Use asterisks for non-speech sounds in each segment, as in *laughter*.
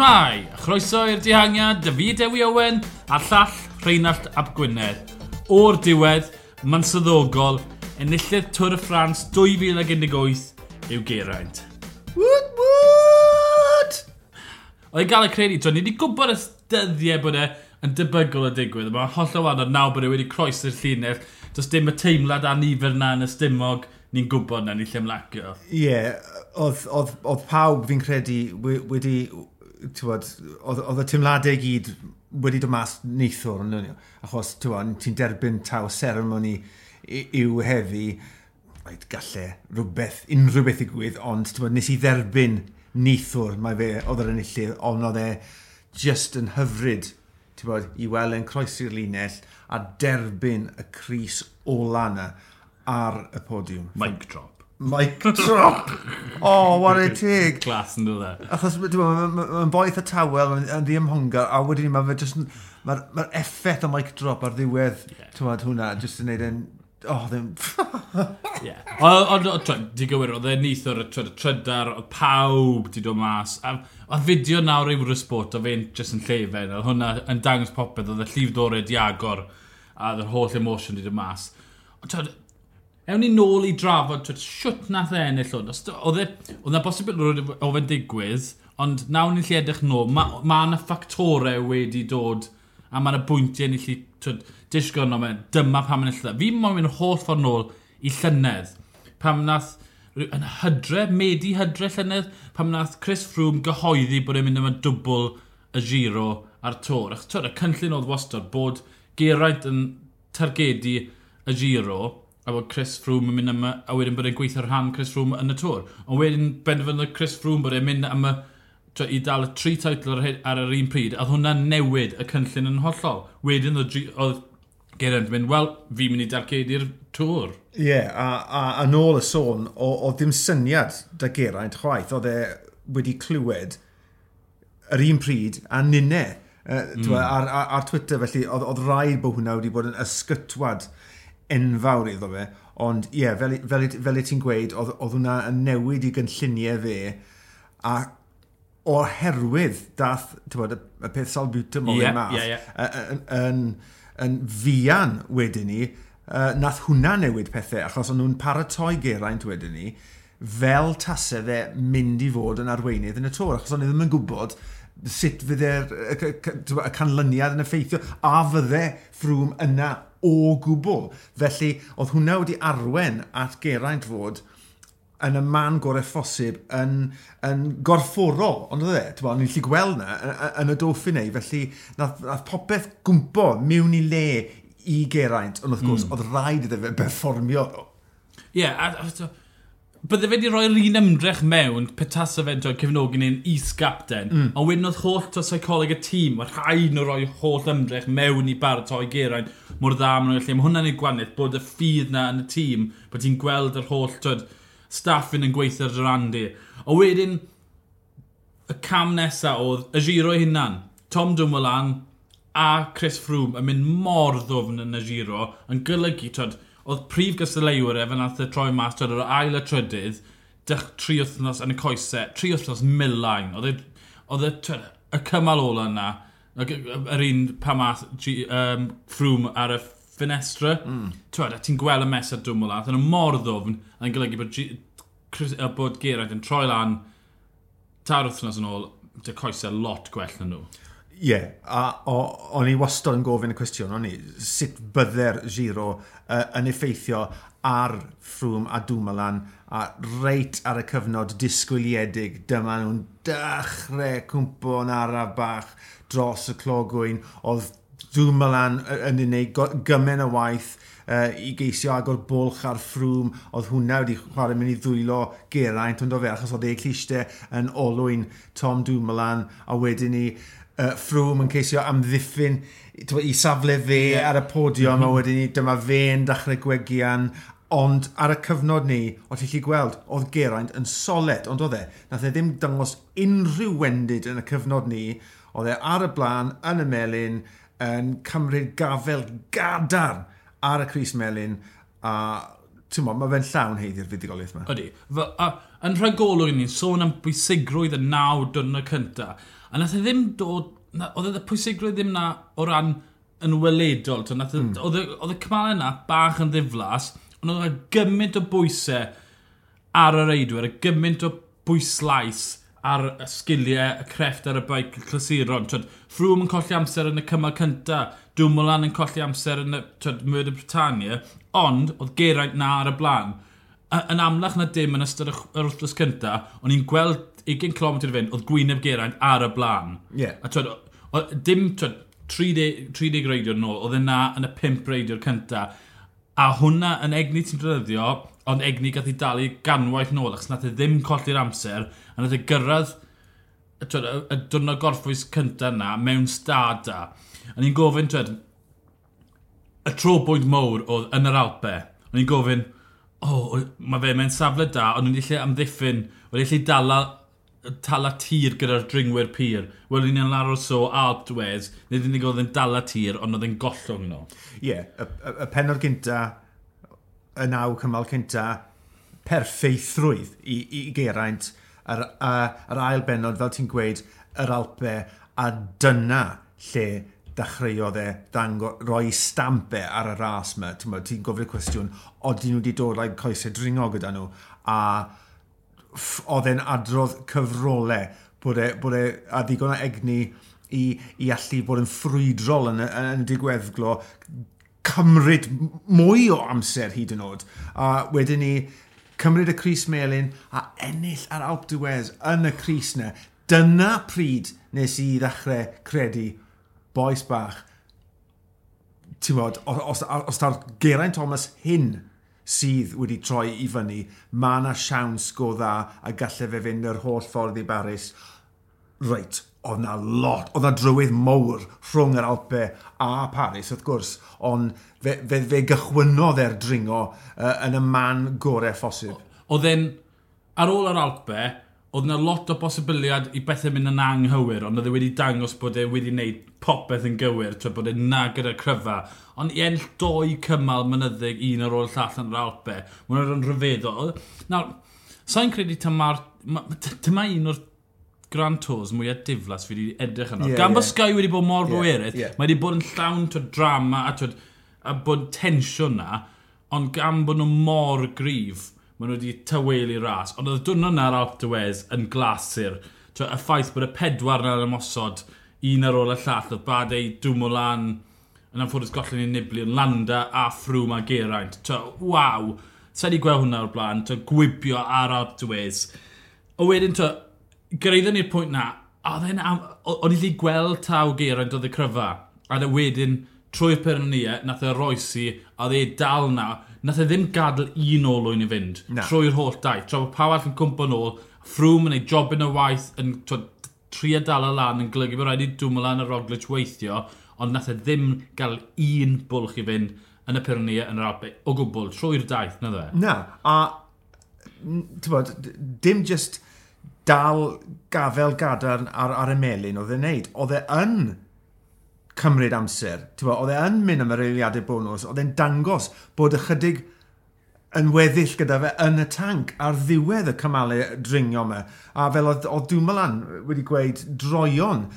Shmai, a chroeso i'r dihangiad, David Ewi Owen a llall Rheinald Ap Gwynedd. O'r diwedd, mansyddogol, enillydd Tŵr y Ffrans 2018 yw Geraint. Woot woot! Oedd e gael y credu, John, ni wedi gwybod y dyddiau bod e yn debygol o digwydd. Mae'n holl o wahanol nawr bod e wedi croesi'r llinell. Does dim y teimlad a nifer na yn y stymog ni'n gwybod na ni lle mlacio. Ie, yeah, oedd, oedd, oedd pawb fi'n credu wedi, tywod, oedd y timladau i gyd wedi dod mas neithwr, achos ti'n derbyn taw seremoni i'w heddi, oedd gallu rhywbeth, unrhyw beth i gwydd, ond bod, nes i dderbyn neithwr, mae fe, oedd yr enillydd, ond oedd e just yn hyfryd bod, i weld yn croesi'r linell a derbyn y Cris ola yna ar y podiwm. Mic drop. Mic drop! Oh, what a tig! Glas yn dod e. Achos mae'n boeth y tawel yn ddiymhongar, a wedyn mae fe just... Mae'r ma effaith o mic drop ar ddiwedd, yeah. ti'n meddwl hwnna, just yn neud yn... Oh, ddim... *laughs* Ie. Ond, di gywir, oedd e nith o'r trydar, oedd pawb di dod mas. A, a fideo nawr i wrth sport, o fe'n just yn llefen. Oedd hwnna yn dangos popeth, oedd y llif dorau di agor, a oedd yr holl emotion di dod mas. Ond, Ewn ni nôl i drafod, twyd, siwt nath e ennill hwn. Oedd e- yna bosibl o fe'n digwydd, ond nawn ni'n lle edrych nôl, mae ma yna ma ffactorau wedi dod a mae yna bwyntiau ni'n lle disgo yno mewn, dyma pam yn illa. E. Fi mwyn mynd holl ffordd nôl i llynedd, pam nath yn hydre, medi hydre llynedd, pam nath Chris Froome gyhoeddi bod e'n mynd yma dwbl y giro a'r tor. Ach, twyd, y cynllun oedd wastad bod Geraint yn targedu y giro, a bod Chris Froome yn mynd yma, a wedyn bod e'n gweithio rhan Chris Froome yn y tŵr. Ond wedyn benderfynodd Chris Froome bod e'n mynd yma i dal y tri teitl ar, ar yr un pryd, a hwnna newid y cynllun yn hollol. Wedyn oedd oedd Geraint yn mynd, wel, fi'n mynd i dargedu'r tŵr. Ie, yeah, a, a, a nôl y sôn, oedd ddim syniad da Geraint chwaith, oedd e wedi clywed yr un pryd a nynne. Uh, mm. ar, ar, ar Twitter felly, oedd, oedd rhaid bod hwnna wedi bod yn ysgytwad enfawr iddo fe, ond ie, yeah, fel, fel, fel y ti'n gweud, oedd, oedd hwnna yn newid i gynlluniau fe, a oherwydd dath, bod, y peth salbutamol yeah, math, yeah, yeah. yn, yn, yn fian wedyn ni, uh, nath hwnna newid pethau, achos o'n nhw'n paratoi geraint wedyn ni, fel tasau fe mynd i fod yn arweinydd yn y tor, achos o'n i ddim yn gwybod sut fydd e'r, y canlyniad yn effeithio, a fydde ffrwm yna o gwbl. Felly, oedd hwnna wedi arwen at Geraint fod yn y man gorau ffosib yn, yn gorfforol, ond oedd e, ti'n bod, ni'n lli gweld na yn y Dauphiné, felly nath, nath popeth gwmpo mewn i le i Geraint, ond wrth gwrs, mm. oedd rhaid iddo fe berfformio. Ie, yeah, a, a, a, bydde fe wedi rhoi'r un ymdrech mewn petas o fe drwy cefnogi neu'n is-gapten, mm. ond wedyn oedd holl to psycholeg y tîm, mae rhaid nhw rhoi holl ymdrech mewn i baratoi geraint mor dda maen nhw'n gallu. Mae hwnna'n ei gwanaeth bod y ffydd na yn y tîm, bod ti'n gweld yr holl twyd, staffyn yn gweithio ar Durandi. O wedyn, y cam nesaf oedd y giro hunan. Tom Dumoulin a Chris Froome yn mynd mor ddofn yn y giro, yn golygu, twyd, oedd prif gysyleiwr efo nath y troi mas trwy'r yr ail y trydydd, dych tri wythnos yn y coesau, tri wythnos milain. Oedd e- y, e, y cymal ola yna, yr un pa math um, ffrwm ar y ffenestra. Mm. Twyd, a ti'n gweld y mesau drwm o yn y mor ddofn, yn golygu bod, Chris, bod Geraint yn troi lan tar wythnos yn ôl, dy coesau lot gwell na nhw. Ie, yeah, a o'n i wastad yn gofyn y cwestiwn, o'n i, sut bydde'r giro uh, yn effeithio ar Ffrwm a Dwmalan a reit ar y cyfnod disgwyliedig dyma nhw'n dechrau cwmpo yn araf bach dros y clogwyn oedd Dwmalan yn unig gymen o waith uh, i geisio agor bolch ar ffrwm, oedd hwnna wedi chwarae mynd i ddwylo geraint, ond o fe, achos oedd ei clistau yn olwyn Tom Dumoulin, a wedyn ni uh, Froome yn ceisio amddiffyn i safle fe yeah. ar y podiwm mm -hmm. a mhm. wedyn ni dyma fe yn dechrau gwegian ond ar y cyfnod ni, o ti'n chi gweld, oedd Geraint yn soled, ond oedd e, nath e ddim dangos unrhyw wendid yn y cyfnod ni, oedd e ar y blaen, yn y melin yn cymryd gafel gadarn ar y Cris Melin a ti'n mo, mae fe'n llawn heiddi'r fuddugoliaeth yma. Ydy. Fy, a, yn rhagolwg ni'n sôn am bwysigrwydd y naw dwrnod cynta, a nath e ddim dod, na, oedd e- y pwysigrwydd ddim na o ran yn weledol. Mm. Oedd y cymalau yna bach yn ddiflas, ond oedd y gymaint o bwysau ar yr eidwyr, y gymaint o bwyslais ar y sgiliau, y crefft ar y baic clasuron. Twyd, Froome yn colli amser yn y cymal cynta, Dwmolan yn colli amser yn y twyd, Myrd y Britannia, ond oedd Geraint na ar y blaen. Yn amlach na dim yn ystod yr wythnos cynta, o'n i'n gweld 20 km i fynd, oedd Gwyneb Geraint ar y blaen. Yeah. A twyd, o, dim twyd, 30, 30 reidiwr nôl, oedd e yna yn y 5 reidiwr cynta. A hwnna yn egni ti'n dryddio, ond egni gath i dalu ganwaith nôl, achos nath e ddim colli'r amser, a nath e gyrraedd y, y, y dwrnod gorffwys cyntaf yna mewn stada. A ni'n gofyn, twed, y tro bwynt mowr oedd yn yr Alpe. A ni'n gofyn, o, oh, mae fe mewn safle da, ond nhw'n lle amddiffyn, wedi lle dala tala tir gyda'r dringwyr pyr. Wel, ni'n yn o so Dwez, nid yn oedd yn dala tir, ond oedd yn gollwng nhw. Ie, yeah, y, y, y penod gyntaf y naw cymal cynta perffeithrwydd i, i Geraint. Yr, a, yr ail benod, fel ti'n gweud, yr Alpe, a dyna lle dechreuodd e dango, roi stampau e ar y ras yma. Ti'n gofyn y cwestiwn, oedden nhw wedi dod rhaid coesau dringo gyda nhw, a oedd e'n adrodd cyfrolau bod e, bod e a ddigon o egni i, i allu bod yn ffrwydrol yn, yn y digweddglo cymryd mwy o amser hyd yn oed. A wedyn ni, cymryd y Cris Melin a ennill ar Alp Dwez yn y Cris na. Dyna pryd nes i ddechrau credu boes bach. Ti'n bod, os, os ta'r Geraint Thomas hyn sydd wedi troi i fyny, mae yna siawns go dda a gallai fe fynd yr holl ffordd i Baris. Reit, oedd na lot, oedd na drywydd mowr rhwng yr Alpe a Paris wrth gwrs, ond fe, fe, fe gychwynodd e'r dringo uh, yn y man gorau ffosib. Oedd e'n, ar ôl yr Alpe, oedd yna lot o bosibiliad i bethau mynd yn anghywir, ond oedd e wedi dangos bod e wedi wneud popeth yn gywir, tra bod e na gyda'r cryfa. Ond i enll doi cymal mynyddig un ar ôl llall yn yr Alpe, mae'n rhan rhyfeddol. Nawr, sa'n credu tyma'r... Dyma un o'r Grand Tours mwyaf diflas fi wedi edrych yno. Yeah, Gan bod yeah. Sky wedi bod mor yeah, bwerydd, yeah. mae wedi bod yn llawn to drama a, twyd, a bod tensiwn na, ond gan bod nhw mor gryf, maen nhw wedi tywelu ras. Ond oedd dwrnod na'r Alp Dwez yn glasur. Twyd, y ffaith bod y pedwar na'r ymosod, un ar ôl y llall, oedd bad ei Badei, Dwmolan, yn anffodus gollen i'n niblu yn Landa a Ffrwm a Geraint. Twyd, waw! Sa'i di gweld hwnna o'r blaen, twyd, gwibio ar Alp Dwez. O wedyn, twyd, gyrraeddon ni'r pwynt na, o'n i wedi gweld taw Geraint oedd y cryfa, a dde wedyn trwy'r Pyrenia, nath e roesi, a dde dal na, nath e ddim gadael un olwyn i fynd, na. trwy'r holl daith, tra bod pawb all yn cwmpo yn ôl, ffrwm yn ei job yn y waith, yn tri a dal y lan, yn glygu bod rhaid i dwmol lan y Roglic weithio, ond nath e ddim gael un bwlch i fynd yn y Pyrenia yn yr Alpe, o gwbl, trwy'r daith, na dde? Na, a, ti'n bod, dim just... Just dal gafel gadarn ar, ar y melin oedd e'n neud. Oedd e yn cymryd amser. Oedd e yn mynd am yr eiliadau bonus. Oedd e'n dangos bod ychydig yn weddill gyda fe yn y tanc ar ddiwedd y cymalau dringio yma. A fel oedd, oedd Dwmalan wedi gweud droion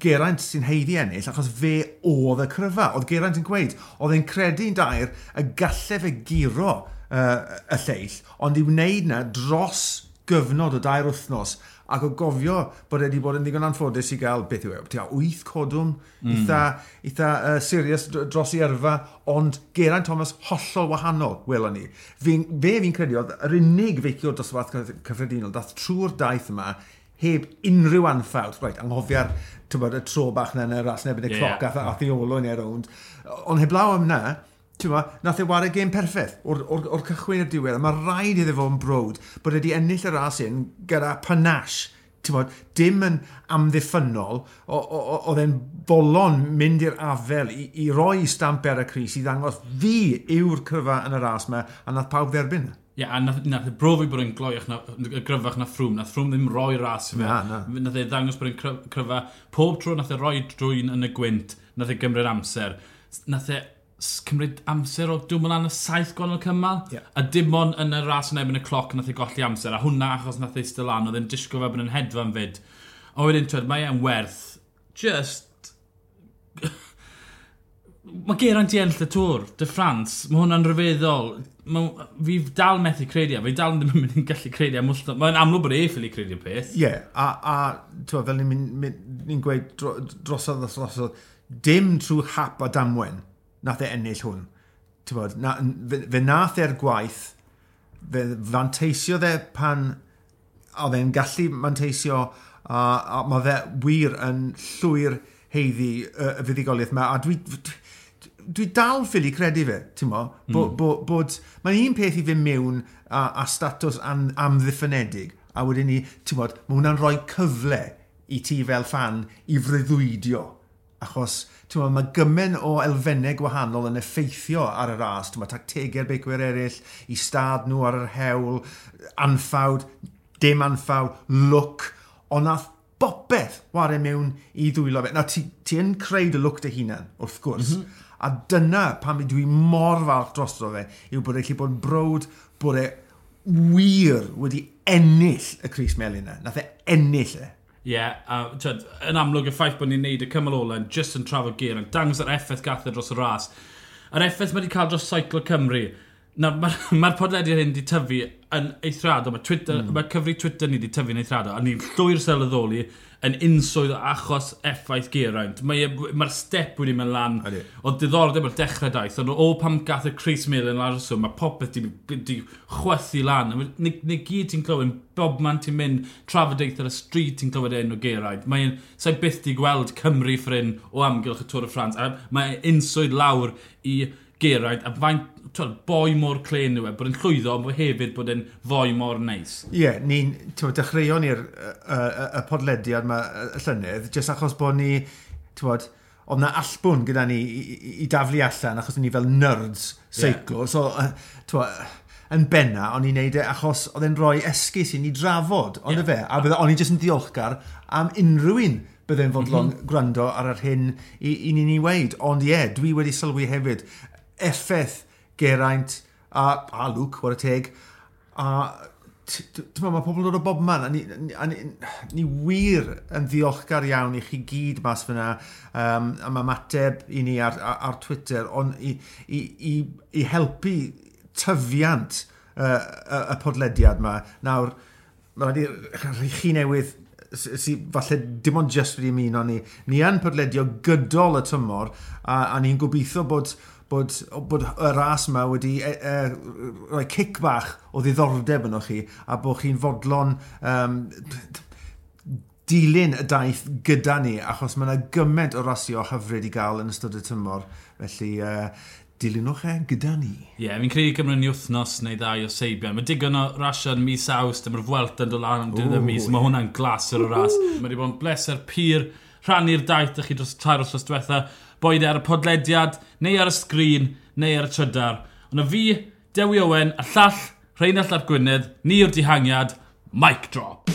Geraint sy'n heiddi ennill achos fe oedd y cryfa. Oedd Geraint yn gweud, oedd e'n credu'n dair y gallai fe giro uh, y lleill, ond i wneud na dros gyfnod o dair wythnos ac o gofio bod wedi bod yn ddigon anffodus i gael beth yw e, tua 8 codwm, mm. eitha, eitha uh, serious dros i yrfa, ond Geraint Thomas hollol wahanol, welon ni. Fi, fe fi'n credu oedd yr unig feiciwr dosbarth cyffredinol dath trwy'r daith yma heb unrhyw anffawd, right, anghofio'r y tro bach na yn yr as neu y cloc yeah. a a thi olwyn i'r rownd. Ond heblaw am na, Tewa, nath e wario gêm perffaith o'r, or, or cychwyn y diwedd. Mae rhaid iddo fod yn brod bod wedi ennill y ras un gyda panache. Bod, dim yn amddiffynol, oedd e'n bolon mynd i'r afel i, i roi stamp ar y Cris i ddangos fi yw'r cryfa yn y ras yma a nath pawb dderbyn. E. Ie, yeah, a nath, nath e brofi bod e'n gloiach na, gryfach na ffrwm. Nath ffrwm ddim roi ras i fe. Na, na. Nath e ddangos bod e'n cryfa. Pob tro nath e roi drwy'n yn y gwynt, nath e gymryd amser. Nath e cymryd amser o dwi'n mynd yn y saith gwanol cymal. Yeah. A dim ond yn y ras yn ebyn y cloc nath ei golli amser. A hwnna achos nath ei styl an, oedd e'n disgo fe bod yn hedfan fyd. A wedyn, twyd mae e'n werth just... *laughs* mae Geraint i enll y tŵr, dy Ffrans. Mae hwnna'n rhyfeddol. Ma... Fi dal methu credu, fi dal ddim yn mynd i'n gallu credu. Mae'n amlwg bod e ffili credu peth. Ie, yeah, a, a twa, fel ni'n ni gweud drosodd a drosodd, dim trwy hap a damwen nath e ennill hwn. Bod, na, fe, fe nath e'r gwaith, fe fanteisio dde pan a fe'n gallu manteisio a, a mae fe wir yn llwyr heiddi y, y fuddigoliaeth yma a dwi, dwi, dal ffili credu fe, ti'n mo, bo, mm. bo, bod mae'n un peth i fynd mewn a, a statws am, amddiffynedig a wedyn ni, ti'n bod, mae hwnna'n rhoi cyfle i ti fel fan i fryddwydio achos Tewa, mae gymen o elfennau gwahanol yn effeithio ar y ras. Tewa, tactegau'r beicwyr eraill, i stad nhw ar yr hewl, anffawd, dim anffawd, look, ond nath bopeth wario mewn i ddwylo fe. Na, ti, ti yn creu dy look dy hunan, wrth gwrs. Mm -hmm. A dyna pam dwi mor falch drosto fe, yw bod e'n lle bod yn brod bod e wir wedi ennill y Cris Melin na. Nath e ennill e. Ie, yeah, a tyd, yn amlwg y ffaith bod ni'n neud y cymal ola yn just yn trafod gyr, yn dangos yr effaith gath e dros y ras. Yr effaith mae wedi cael dros Cycle Cymru, Mae'r ma ma podlediad hyn wedi tyfu yn eithrado. Mae Twitter, mm. ma cyfri Twitter ni wedi tyfu yn eithrado. A ni'n llwyr sylweddoli yn unswydd achos effaith geraint. Mae'r e ma step wedi mynd lan. O diddordeb o'r dechrau daith. Ond o pam gath y Chris Mill yn arswm, mae popeth wedi chwethu lan. Ni, ni gyd ti'n clywed, bob man ti'n mynd trafodaeth ar y stryd ti'n clywed enw geraint. Mae'n sa'i byth di gweld Cymru ffrin o amgylch y Tôr y Ffrans. A mae unswydd lawr i geraint. A faint twyd, boi mor clen yw e, bod yn llwyddo, ond hefyd bod yn foi mor neis. Ie, yeah, ni'n dechreuon ni'r y podlediad yma y llynydd, jyst achos bod ni, bod, oedd na allbwn gyda ni i, i, i daflu allan, achos ni fel nerds seiclo. Yeah. So, uh, twod, yn benna, o'n i'n neud e achos oedd e'n rhoi esgus i ni drafod, ond yeah. E fe, a bydde, o'n i jyst yn diolchgar am unrhyw un byddai'n fodlon mhm. mm -hmm. gwrando ar yr hyn i, i ni'n ei weid. Ond ie, yeah, dwi wedi sylwi hefyd effaith Geraint a, a Luke, war y teg. A mae pobl dod o bob man, a ni, a ni, ni wir yn ddiolchgar iawn i chi gyd mas fyna, um, a mae mateb i ni ar, ar Twitter, ond i, i, i, i helpu tyfiant uh, y, y podlediad yma. Nawr, mae i chi newydd sy, falle dim ond just wedi ymuno ni, ni yn podledio gydol y tymor a, a ni'n gobeithio bod bod, bod y ras yma wedi e, e, rhoi cic bach o ddiddordeb yno chi a bod chi'n fodlon um, dilyn y daith gyda ni achos mae yna gymaint o rasio hyfryd i gael yn ystod y tymor. Felly, uh, dilynwch e gyda ni. Ie, yeah, fi'n credu Cymru ni wythnos neu ddau o seibio. Mae digon o rasio yn mis awst, mae'r Fwelt yn dod lan am dydd y mis, mae hwnna'n glas ar y ras. Mae wedi bod yn bleser pyr rhannu'r daith ych chi dros tair os diwetha, boed e ar y podlediad, neu ar y sgrin, neu ar y trydar. Ond y fi, Dewi Owen, a llall, Rheinald Ap Gwynedd, ni yw'r dihangiad, mic drop.